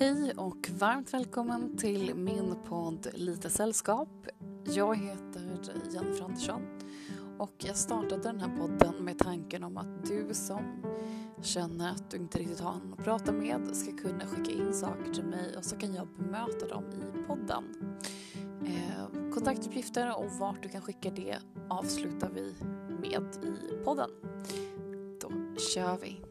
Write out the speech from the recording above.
Hej och varmt välkommen till min podd Lite sällskap. Jag heter Jennifer Andersson och jag startade den här podden med tanken om att du som känner att du inte riktigt har någon att prata med ska kunna skicka in saker till mig och så kan jag bemöta dem i podden. Eh, kontaktuppgifter och vart du kan skicka det avslutar vi med i podden. Då kör vi!